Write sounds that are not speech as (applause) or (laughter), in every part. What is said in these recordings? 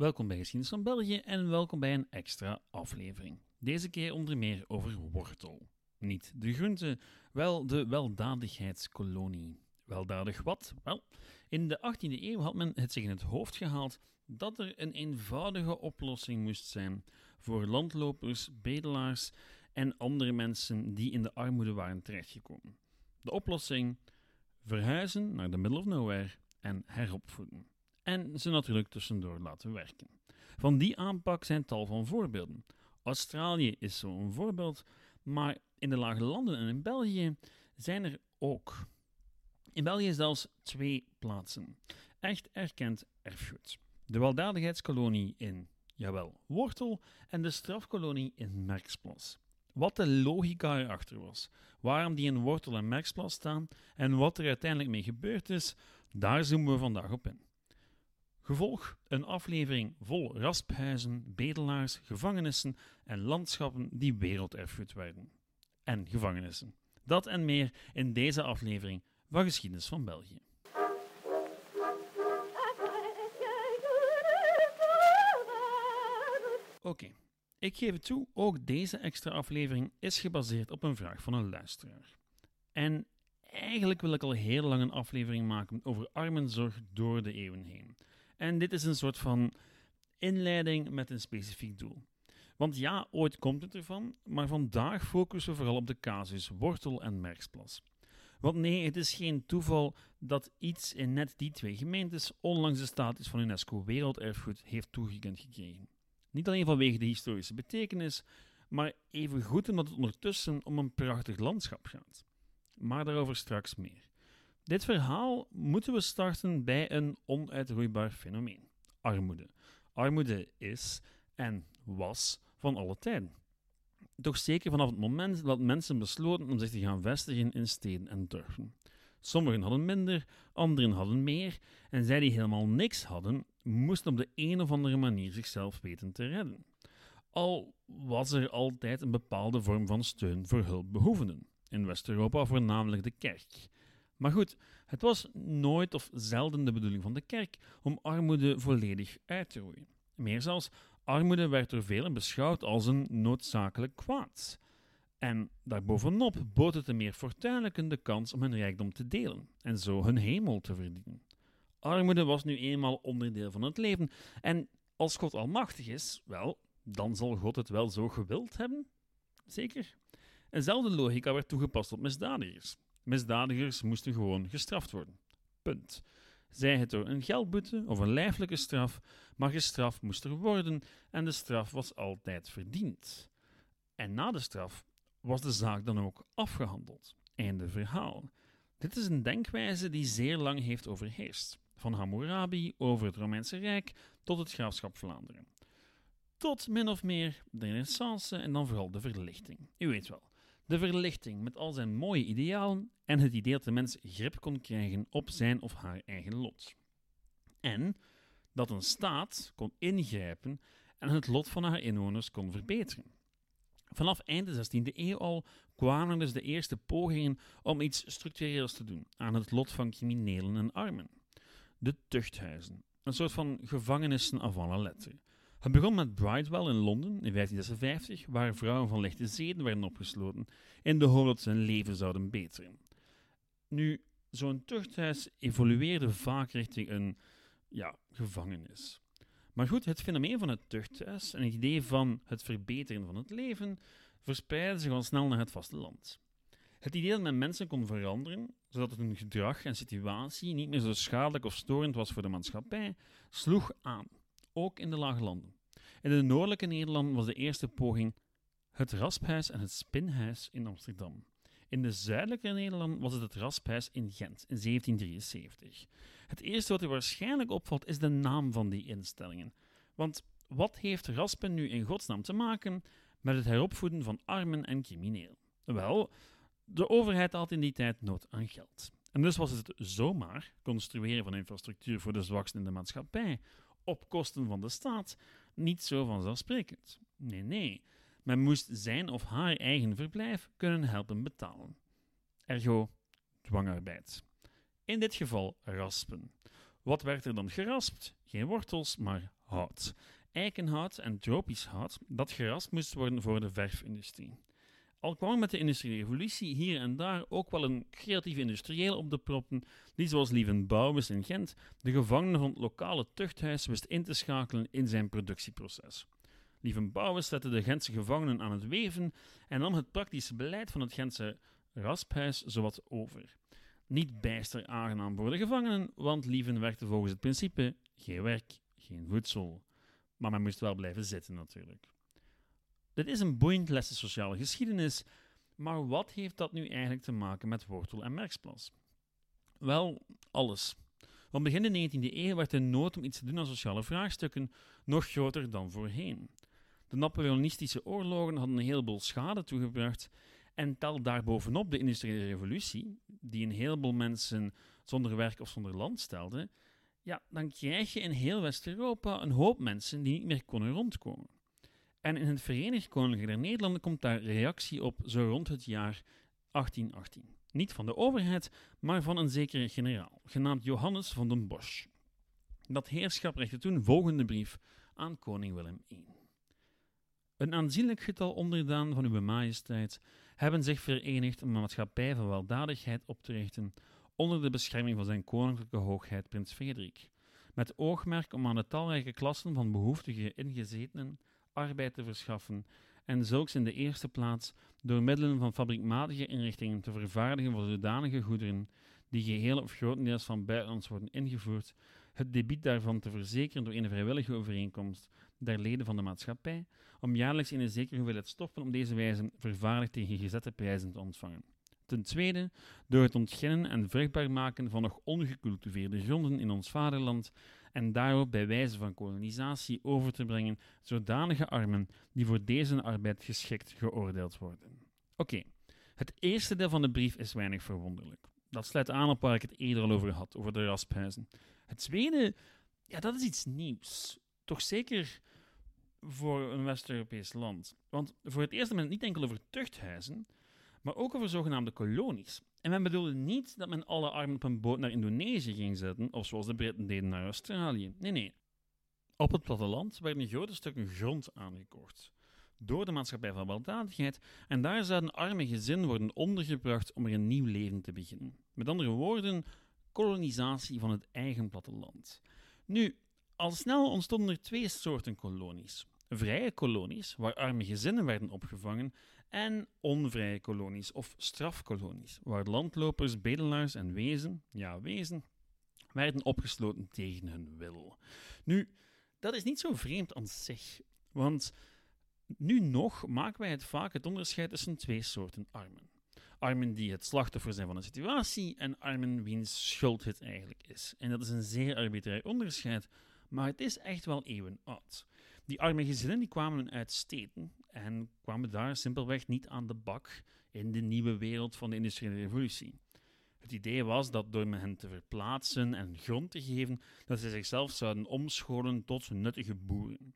Welkom bij Geschiedenis van België en welkom bij een extra aflevering. Deze keer onder meer over wortel. Niet de groente, wel de weldadigheidskolonie. Weldadig wat? Wel, in de 18e eeuw had men het zich in het hoofd gehaald dat er een eenvoudige oplossing moest zijn voor landlopers, bedelaars en andere mensen die in de armoede waren terechtgekomen. De oplossing: verhuizen naar de middle of nowhere en heropvoeden. En ze natuurlijk tussendoor laten werken. Van die aanpak zijn tal van voorbeelden. Australië is zo'n voorbeeld, maar in de lage landen en in België zijn er ook. In België zelfs twee plaatsen. Echt erkend erfgoed. De weldadigheidskolonie in, jawel, Wortel en de strafkolonie in Merksplas. Wat de logica erachter was, waarom die in Wortel en Merksplas staan en wat er uiteindelijk mee gebeurd is, daar zoomen we vandaag op in. Gevolg: een aflevering vol rasphuizen, bedelaars, gevangenissen en landschappen die werelderfgoed werden. En gevangenissen. Dat en meer in deze aflevering van Geschiedenis van België. Oké, ik geef het toe, ook deze extra aflevering is gebaseerd op een vraag van een luisteraar. En eigenlijk wil ik al heel lang een aflevering maken over armenzorg door de eeuwen heen. En dit is een soort van inleiding met een specifiek doel. Want ja, ooit komt het ervan, maar vandaag focussen we vooral op de casus Wortel en Merksplas. Want nee, het is geen toeval dat iets in net die twee gemeentes onlangs de status van UNESCO Werelderfgoed heeft toegekend gekregen. Niet alleen vanwege de historische betekenis, maar evengoed omdat het ondertussen om een prachtig landschap gaat. Maar daarover straks meer. Dit verhaal moeten we starten bij een onuitroeibaar fenomeen: armoede. Armoede is en was van alle tijden. Toch zeker vanaf het moment dat mensen besloten om zich te gaan vestigen in steden en dorpen. Sommigen hadden minder, anderen hadden meer, en zij die helemaal niks hadden, moesten op de een of andere manier zichzelf weten te redden. Al was er altijd een bepaalde vorm van steun voor hulpbehoevenden, in West-Europa voornamelijk de kerk. Maar goed, het was nooit of zelden de bedoeling van de kerk om armoede volledig uit te roeien. Meer zelfs, armoede werd door velen beschouwd als een noodzakelijk kwaad. En daarbovenop bood het de meer fortuinlijken de kans om hun rijkdom te delen en zo hun hemel te verdienen. Armoede was nu eenmaal onderdeel van het leven en als God almachtig is, wel, dan zal God het wel zo gewild hebben? Zeker. Eenzelfde logica werd toegepast op misdadigers. Misdadigers moesten gewoon gestraft worden. Punt. Zij het door een geldboete of een lijfelijke straf, maar gestraft moest er worden en de straf was altijd verdiend. En na de straf was de zaak dan ook afgehandeld. Einde verhaal. Dit is een denkwijze die zeer lang heeft overheerst, van Hammurabi over het Romeinse Rijk tot het graafschap Vlaanderen. Tot min of meer de Renaissance en dan vooral de verlichting. U weet wel, de verlichting met al zijn mooie idealen en het idee dat de mens grip kon krijgen op zijn of haar eigen lot. En dat een staat kon ingrijpen en het lot van haar inwoners kon verbeteren. Vanaf eind de 16e eeuw al kwamen dus de eerste pogingen om iets structureels te doen aan het lot van criminelen en armen. De tuchthuizen, een soort van gevangenissen avant la lettre. Het begon met Bridewell in Londen in 1556, waar vrouwen van lichte zeden werden opgesloten in de hoop dat ze hun leven zouden beteren. Nu, zo'n tuchthuis evolueerde vaak richting een ja, gevangenis. Maar goed, het fenomeen van het tuchthuis en het idee van het verbeteren van het leven verspreidde zich al snel naar het vasteland. Het idee dat men mensen kon veranderen, zodat hun gedrag en situatie niet meer zo schadelijk of storend was voor de maatschappij, sloeg aan, ook in de lage landen. In de noordelijke Nederland was de eerste poging het Rasphuis en het Spinhuis in Amsterdam. In de zuidelijke Nederland was het het Rasphuis in Gent in 1773. Het eerste wat u waarschijnlijk opvalt is de naam van die instellingen. Want wat heeft raspen nu in godsnaam te maken met het heropvoeden van armen en criminelen? Wel, de overheid had in die tijd nood aan geld. En dus was het zomaar construeren van infrastructuur voor de zwaksten in de maatschappij op kosten van de staat niet zo vanzelfsprekend. Nee, nee. Men moest zijn of haar eigen verblijf kunnen helpen betalen. Ergo dwangarbeid. In dit geval raspen. Wat werd er dan geraspt? Geen wortels, maar hout. Eikenhout en tropisch hout dat gerast moest worden voor de verfindustrie. Al kwam met de industriële revolutie hier en daar ook wel een creatieve industrieel op de proppen, die zoals Lieven Bouwens in Gent de gevangenen van het lokale tuchthuis wist in te schakelen in zijn productieproces. Lieven Bouwens zette de Gentse gevangenen aan het weven en nam het praktische beleid van het Gentse rasphuis zowat over. Niet bijster aangenaam voor de gevangenen, want Lieven werkte volgens het principe geen werk, geen voedsel. Maar men moest wel blijven zitten natuurlijk. Dit is een boeiend lessen sociale geschiedenis, maar wat heeft dat nu eigenlijk te maken met wortel en merksplas? Wel, alles. Want begin de 19e eeuw werd de nood om iets te doen aan sociale vraagstukken nog groter dan voorheen. De Napoleonistische oorlogen hadden een heleboel schade toegebracht en tel daarbovenop de industriële revolutie, die een heleboel mensen zonder werk of zonder land stelde, ja, dan krijg je in heel West-Europa een hoop mensen die niet meer konden rondkomen. En in het Verenigd Koninkrijk der Nederlanden komt daar reactie op zo rond het jaar 1818. Niet van de overheid, maar van een zekere generaal, genaamd Johannes van den Bosch. Dat heerschap richtte toen volgende brief aan koning Willem I. Een aanzienlijk getal onderdaan van uw majesteit hebben zich verenigd om een maatschappij van weldadigheid op te richten onder de bescherming van zijn koninklijke hoogheid prins Frederik, met oogmerk om aan de talrijke klassen van behoeftige ingezetenen arbeid te verschaffen en zulks in de eerste plaats door middelen van fabriekmatige inrichtingen te vervaardigen voor zodanige goederen die geheel of grotendeels van buitenlands worden ingevoerd, het debiet daarvan te verzekeren door een vrijwillige overeenkomst der leden van de maatschappij, om jaarlijks in een zekere hoeveelheid stoffen op deze wijze vervaardigd tegen gezette prijzen te ontvangen. Ten tweede, door het ontginnen en vruchtbaar maken van nog ongecultiveerde gronden in ons vaderland en daarop bij wijze van kolonisatie over te brengen zodanige armen die voor deze arbeid geschikt geoordeeld worden. Oké, het eerste deel van de brief is weinig verwonderlijk. Dat sluit aan op waar ik het eerder al over had, over de rasphuizen. Het tweede, ja, dat is iets nieuws. Toch zeker voor een West-Europees land. Want voor het eerst hebben niet enkel over tuchthuizen, maar ook over zogenaamde kolonies. En men bedoelde niet dat men alle armen op een boot naar Indonesië ging zetten, of zoals de Britten deden naar Australië. Nee, nee. Op het platteland werden grote stukken grond aangekocht door de maatschappij van weldadigheid en daar zouden arme gezinnen worden ondergebracht om er een nieuw leven te beginnen. Met andere woorden, kolonisatie van het eigen platteland. Nu, al snel ontstonden er twee soorten kolonies. Vrije kolonies, waar arme gezinnen werden opgevangen, en onvrije kolonies of strafkolonies, waar landlopers, bedelaars en wezen, ja wezen, werden opgesloten tegen hun wil. Nu, dat is niet zo vreemd aan zich, want nu nog maken wij het vaak het onderscheid tussen twee soorten armen. Armen die het slachtoffer zijn van een situatie en armen wiens schuld het eigenlijk is. En dat is een zeer arbitrair onderscheid, maar het is echt wel eeuwen oud. Die arme gezinnen die kwamen uit steden en kwamen daar simpelweg niet aan de bak in de nieuwe wereld van de industriële revolutie. Het idee was dat door hen te verplaatsen en grond te geven, dat ze zichzelf zouden omscholen tot nuttige boeren.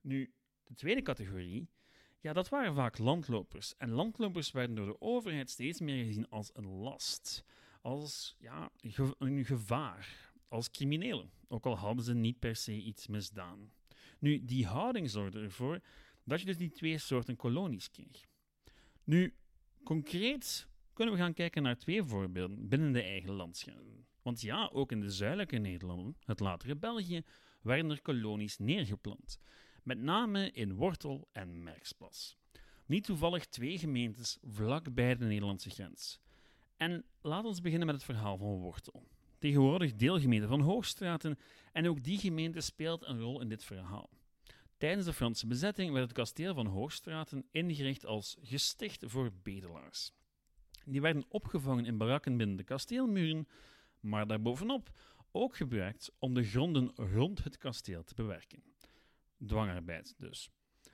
Nu, de tweede categorie, ja, dat waren vaak landlopers. En landlopers werden door de overheid steeds meer gezien als een last, als ja, een gevaar, als criminelen, ook al hadden ze niet per se iets misdaan. Nu, die houding zorgde ervoor dat je dus die twee soorten kolonies kreeg. Nu, concreet kunnen we gaan kijken naar twee voorbeelden binnen de eigen landschap. Want ja, ook in de zuidelijke Nederlanden, het latere België, werden er kolonies neergeplant. Met name in Wortel en Merksplas. Niet toevallig twee gemeentes vlakbij de Nederlandse grens. En laat ons beginnen met het verhaal van Wortel. Tegenwoordig deelgemeente van Hoogstraten en ook die gemeente speelt een rol in dit verhaal. Tijdens de Franse bezetting werd het kasteel van Hoogstraten ingericht als gesticht voor bedelaars. Die werden opgevangen in barakken binnen de kasteelmuren, maar daarbovenop ook gebruikt om de gronden rond het kasteel te bewerken. Dwangarbeid dus.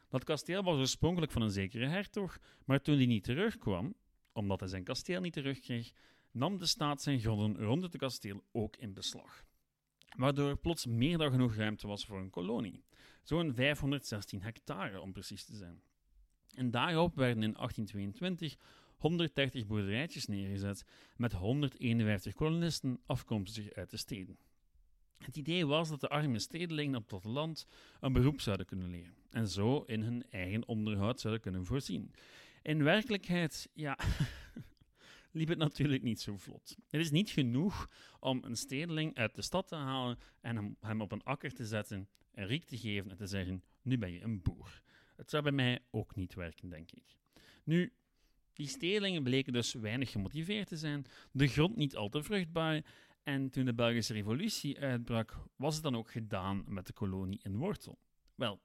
Dat kasteel was oorspronkelijk van een zekere hertog, maar toen die niet terugkwam, omdat hij zijn kasteel niet terugkreeg, nam de staat zijn gronden rond het kasteel ook in beslag. Waardoor er plots meer dan genoeg ruimte was voor een kolonie. Zo'n 516 hectare om precies te zijn. En daarop werden in 1822 130 boerderijtjes neergezet met 151 kolonisten afkomstig uit de steden. Het idee was dat de arme stedelingen op het platteland een beroep zouden kunnen leren en zo in hun eigen onderhoud zouden kunnen voorzien. In werkelijkheid, ja, (laughs) liep het natuurlijk niet zo vlot. Het is niet genoeg om een stedeling uit de stad te halen en hem, op een akker te zetten, een riek te geven en te zeggen: Nu ben je een boer. Het zou bij mij ook niet werken, denk ik. Nu, die stedelingen bleken dus weinig gemotiveerd te zijn, de grond niet al te vruchtbaar, en toen de Belgische Revolutie uitbrak, was het dan ook gedaan met de kolonie in Wortel. Wel,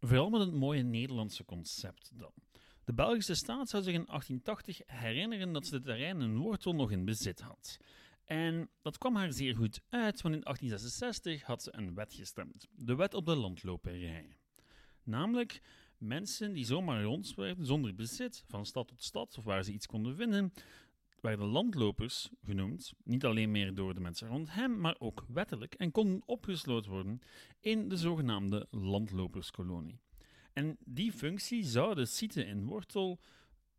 vooral met het mooie Nederlandse concept dan. De Belgische staat zou zich in 1880 herinneren dat ze de terrein in Wortel nog in bezit had. En dat kwam haar zeer goed uit, want in 1866 had ze een wet gestemd. De wet op de landloperij. Namelijk, mensen die zomaar rondzwerven zonder bezit, van stad tot stad of waar ze iets konden vinden, werden landlopers genoemd, niet alleen meer door de mensen rond hem, maar ook wettelijk, en konden opgesloten worden in de zogenaamde landloperskolonie. En die functie zou de site in Wortel,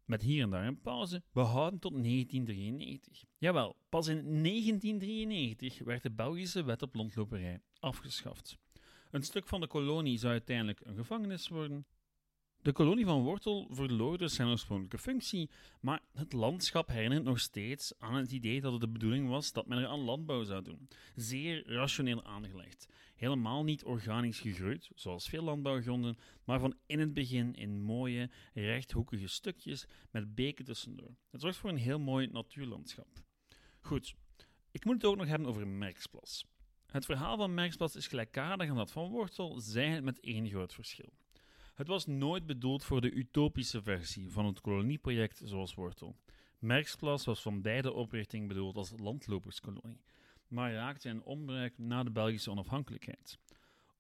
met hier en daar een pauze, behouden tot 1993. Jawel, pas in 1993 werd de Belgische wet op landloperij afgeschaft. Een stuk van de kolonie zou uiteindelijk een gevangenis worden, de kolonie van Wortel verloor dus zijn oorspronkelijke functie, maar het landschap herinnert nog steeds aan het idee dat het de bedoeling was dat men er aan landbouw zou doen. Zeer rationeel aangelegd. Helemaal niet organisch gegroeid, zoals veel landbouwgronden, maar van in het begin in mooie, rechthoekige stukjes met beken tussendoor. Het zorgt voor een heel mooi natuurlandschap. Goed, ik moet het ook nog hebben over Merksplas. Het verhaal van Merksplas is gelijkaardig aan dat van Wortel, zij het met één groot verschil. Het was nooit bedoeld voor de utopische versie van het kolonieproject zoals Wortel. Merksplas was van bij de oprichting bedoeld als landloperskolonie, maar raakte in onbruik na de Belgische onafhankelijkheid.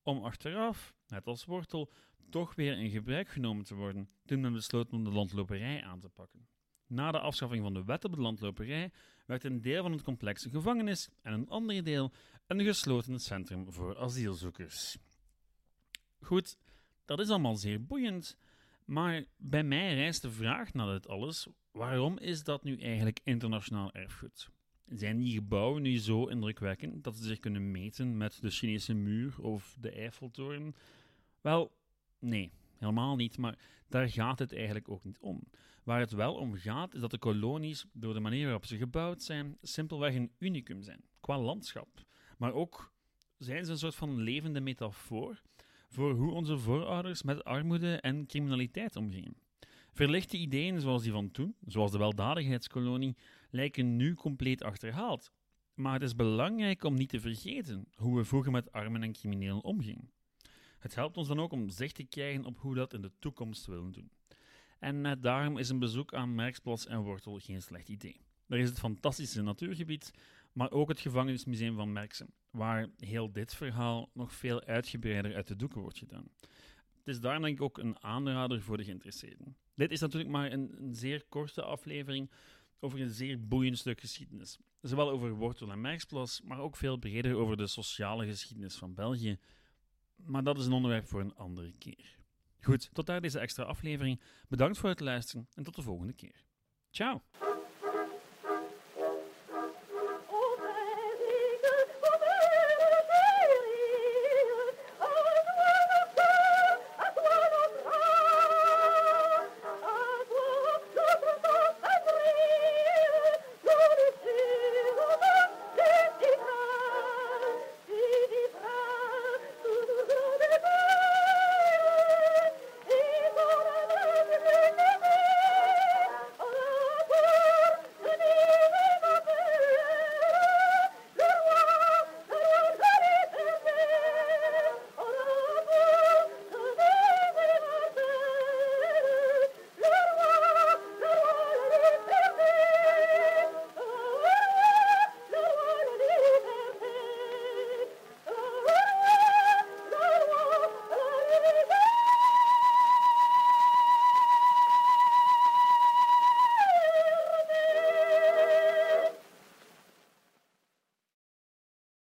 Om achteraf, net als Wortel, toch weer in gebruik genomen te worden toen men besloot om de landloperij aan te pakken. Na de afschaffing van de wet op de landloperij werd een deel van het complex een gevangenis en een andere deel een gesloten centrum voor asielzoekers. Goed, dat is allemaal zeer boeiend, maar bij mij rijst de vraag naar dit alles: waarom is dat nu eigenlijk internationaal erfgoed? Zijn die gebouwen nu zo indrukwekkend dat ze zich kunnen meten met de Chinese muur of de Eiffeltoren? Wel, nee, helemaal niet, maar daar gaat het eigenlijk ook niet om. Waar het wel om gaat, is dat de kolonies, door de manier waarop ze gebouwd zijn, simpelweg een unicum zijn, qua landschap. Maar ook zijn ze een soort van levende metafoor voor hoe onze voorouders met armoede en criminaliteit omgingen. Verlichte ideeën zoals die van toen, zoals de weldadigheidskolonie, lijken nu compleet achterhaald. Maar het is belangrijk om niet te vergeten hoe we vroeger met armen en criminelen omgingen. Het helpt ons dan ook om zicht te krijgen op hoe we dat in de toekomst willen doen. En net daarom is een bezoek aan Merksplas en Wortel geen slecht idee. Er is het fantastische natuurgebied, maar ook het gevangenismuseum van Merksem, waar heel dit verhaal nog veel uitgebreider uit de doeken wordt gedaan. Het is daar denk ik ook een aanrader voor de geïnteresseerden. Dit is natuurlijk maar een, een zeer korte aflevering over een zeer boeiend stuk geschiedenis. Zowel over Wortel en Merksplas, maar ook veel breder over de sociale geschiedenis van België. Maar dat is een onderwerp voor een andere keer. Goed, tot daar deze extra aflevering. Bedankt voor het luisteren en tot de volgende keer. Ciao!